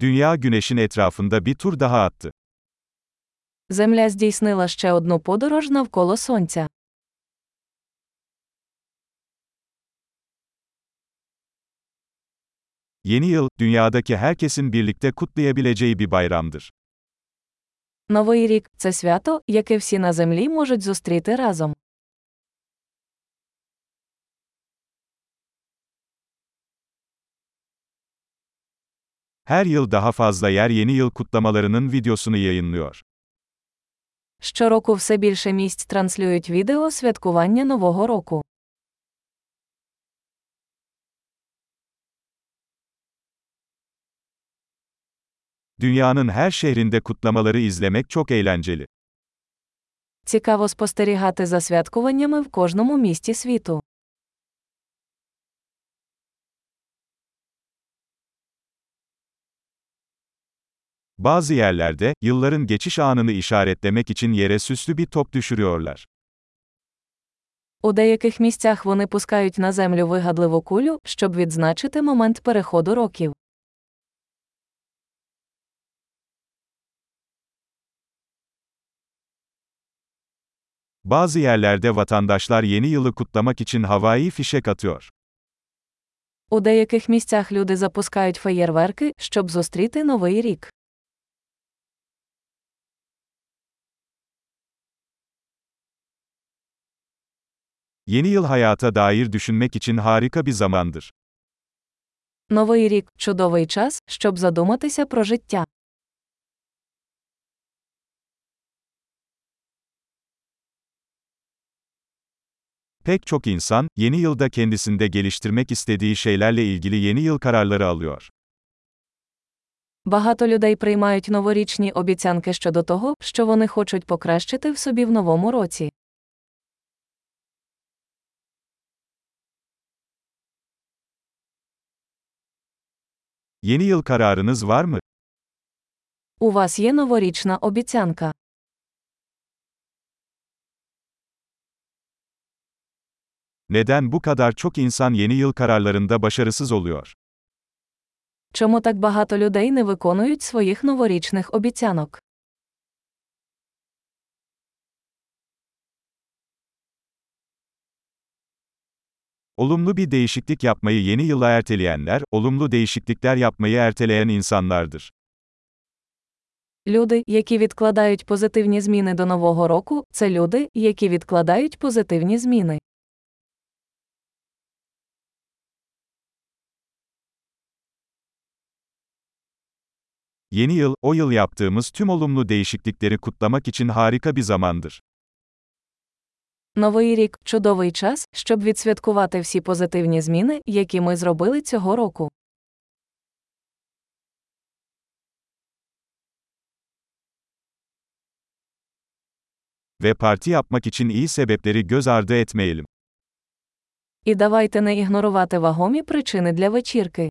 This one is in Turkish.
Dünya güneşin etrafında bir tur daha attı. Земля здійснила ще одну подорож навколо сонця. Yeni yıl, dünyadaki herkesin birlikte kutlayabileceği bir bayramdır. Новий рік це свято, яке всі на землі можуть зустріти разом. Her yıl daha fazla yer yeni yıl kutlamalarının videosunu yayınlıyor. Щороку все більше місць транслюють відео святкування Нового року. Dünyanın her şehrinde kutlamaları izlemek çok eğlenceli. Цікаво спостерігати за святкуваннями в кожному місті світу. Bazı yerlerde, yılların geçiş anını işaretlemek için yere süslü bir top düşürüyorlar. У деяких місцях вони пускають на землю вигадливу кулю, щоб відзначити момент переходу років. Bazı yerlerde vatandaşlar yeni yılı kutlamak için havai fişek atıyor. У деяких місцях люди запускають феєрверки, щоб зустріти новий рік. Yeni yıl hayata dair düşünmek için harika bir zamandır. Новий рік чудовий час, щоб задуматися про життя. Pek çok insan, yeni yılda kendisinde geliştirmek istediği şeylerle ilgili yeni yıl kararları alıyor. Багато людей приймають новорічні обіцянки щодо того, що вони хочуть покращити в собі в новому році. Yeni yıl kararınız var mı? У вас є новорічна обіцянка. Neden bu kadar çok insan yeni yıl kararlarında başarısız oluyor? Чому так багато людей не виконують своїх новорічних обіцянок? Olumlu bir değişiklik yapmayı yeni yıla erteleyenler, olumlu değişiklikler yapmayı erteleyen insanlardır. Люди, які відкладають позитивні зміни до нового року, це люди, які відкладають позитивні зміни. Yeni yıl, o yıl yaptığımız tüm olumlu değişiklikleri kutlamak için harika bir zamandır. Новий рік чудовий час, щоб відсвяткувати всі позитивні зміни, які ми зробили цього року. Ve parti yapmak için iyi sebepleri göz ardı etmeyelim. І давайте не ігнорувати вагомі причини для вечірки.